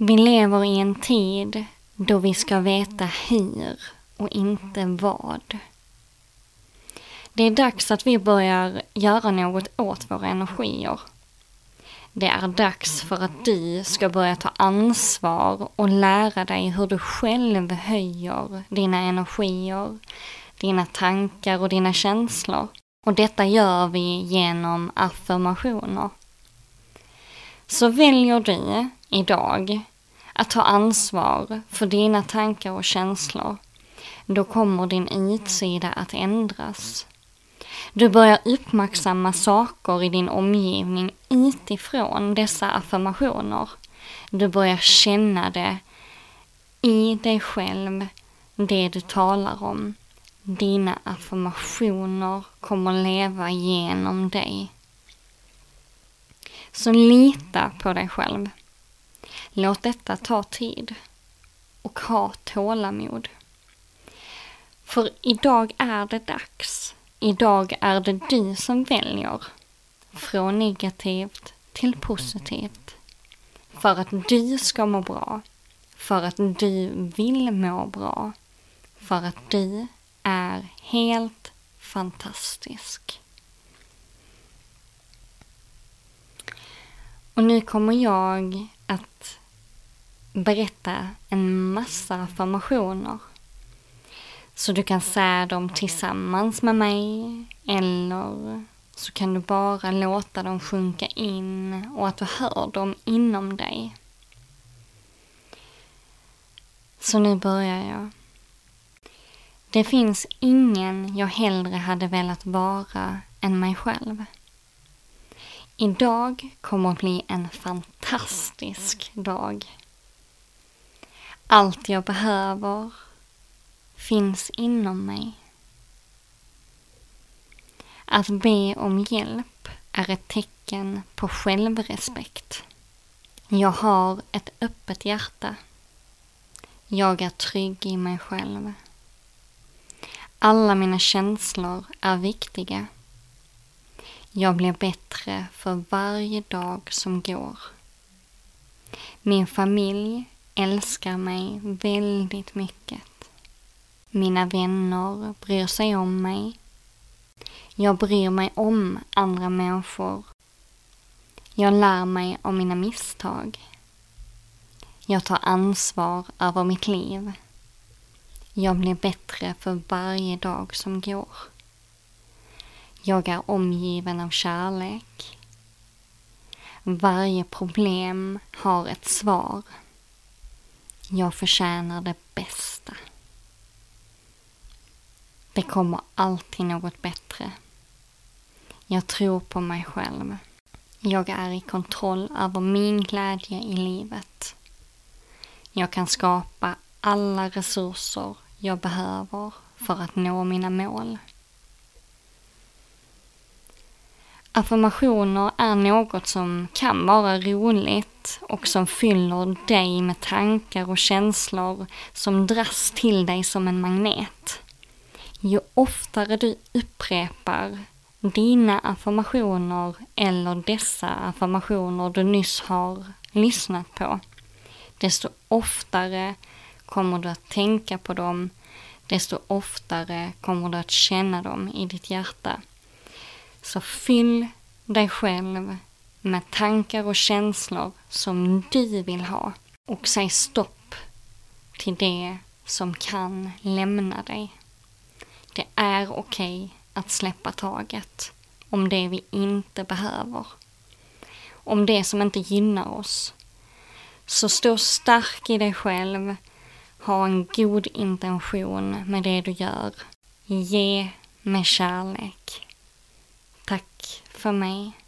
Vi lever i en tid då vi ska veta hur och inte vad. Det är dags att vi börjar göra något åt våra energier. Det är dags för att du ska börja ta ansvar och lära dig hur du själv höjer dina energier, dina tankar och dina känslor. Och detta gör vi genom affirmationer. Så väljer du idag att ta ansvar för dina tankar och känslor, då kommer din utsida att ändras. Du börjar uppmärksamma saker i din omgivning utifrån dessa affirmationer. Du börjar känna det i dig själv, det du talar om. Dina affirmationer kommer leva genom dig. Så lita på dig själv. Låt detta ta tid. Och ha tålamod. För idag är det dags. Idag är det du som väljer. Från negativt till positivt. För att du ska må bra. För att du vill må bra. För att du är helt fantastisk. Och nu kommer jag att berätta en massa affirmationer. Så du kan säga dem tillsammans med mig eller så kan du bara låta dem sjunka in och att du hör dem inom dig. Så nu börjar jag. Det finns ingen jag hellre hade velat vara än mig själv. Idag kommer att bli en fantastisk dag. Allt jag behöver finns inom mig. Att be om hjälp är ett tecken på självrespekt. Jag har ett öppet hjärta. Jag är trygg i mig själv. Alla mina känslor är viktiga. Jag blir bättre för varje dag som går. Min familj älskar mig väldigt mycket. Mina vänner bryr sig om mig. Jag bryr mig om andra människor. Jag lär mig av mina misstag. Jag tar ansvar över mitt liv. Jag blir bättre för varje dag som går. Jag är omgiven av kärlek. Varje problem har ett svar. Jag förtjänar det bästa. Det kommer alltid något bättre. Jag tror på mig själv. Jag är i kontroll över min glädje i livet. Jag kan skapa alla resurser jag behöver för att nå mina mål. Affirmationer är något som kan vara roligt och som fyller dig med tankar och känslor som dras till dig som en magnet. Ju oftare du upprepar dina affirmationer eller dessa affirmationer du nyss har lyssnat på, desto oftare kommer du att tänka på dem, desto oftare kommer du att känna dem i ditt hjärta. Så fyll dig själv med tankar och känslor som du vill ha och säg stopp till det som kan lämna dig. Det är okej okay att släppa taget om det vi inte behöver. Om det som inte gynnar oss. Så stå stark i dig själv. Ha en god intention med det du gör. Ge med kärlek. Tack för mig.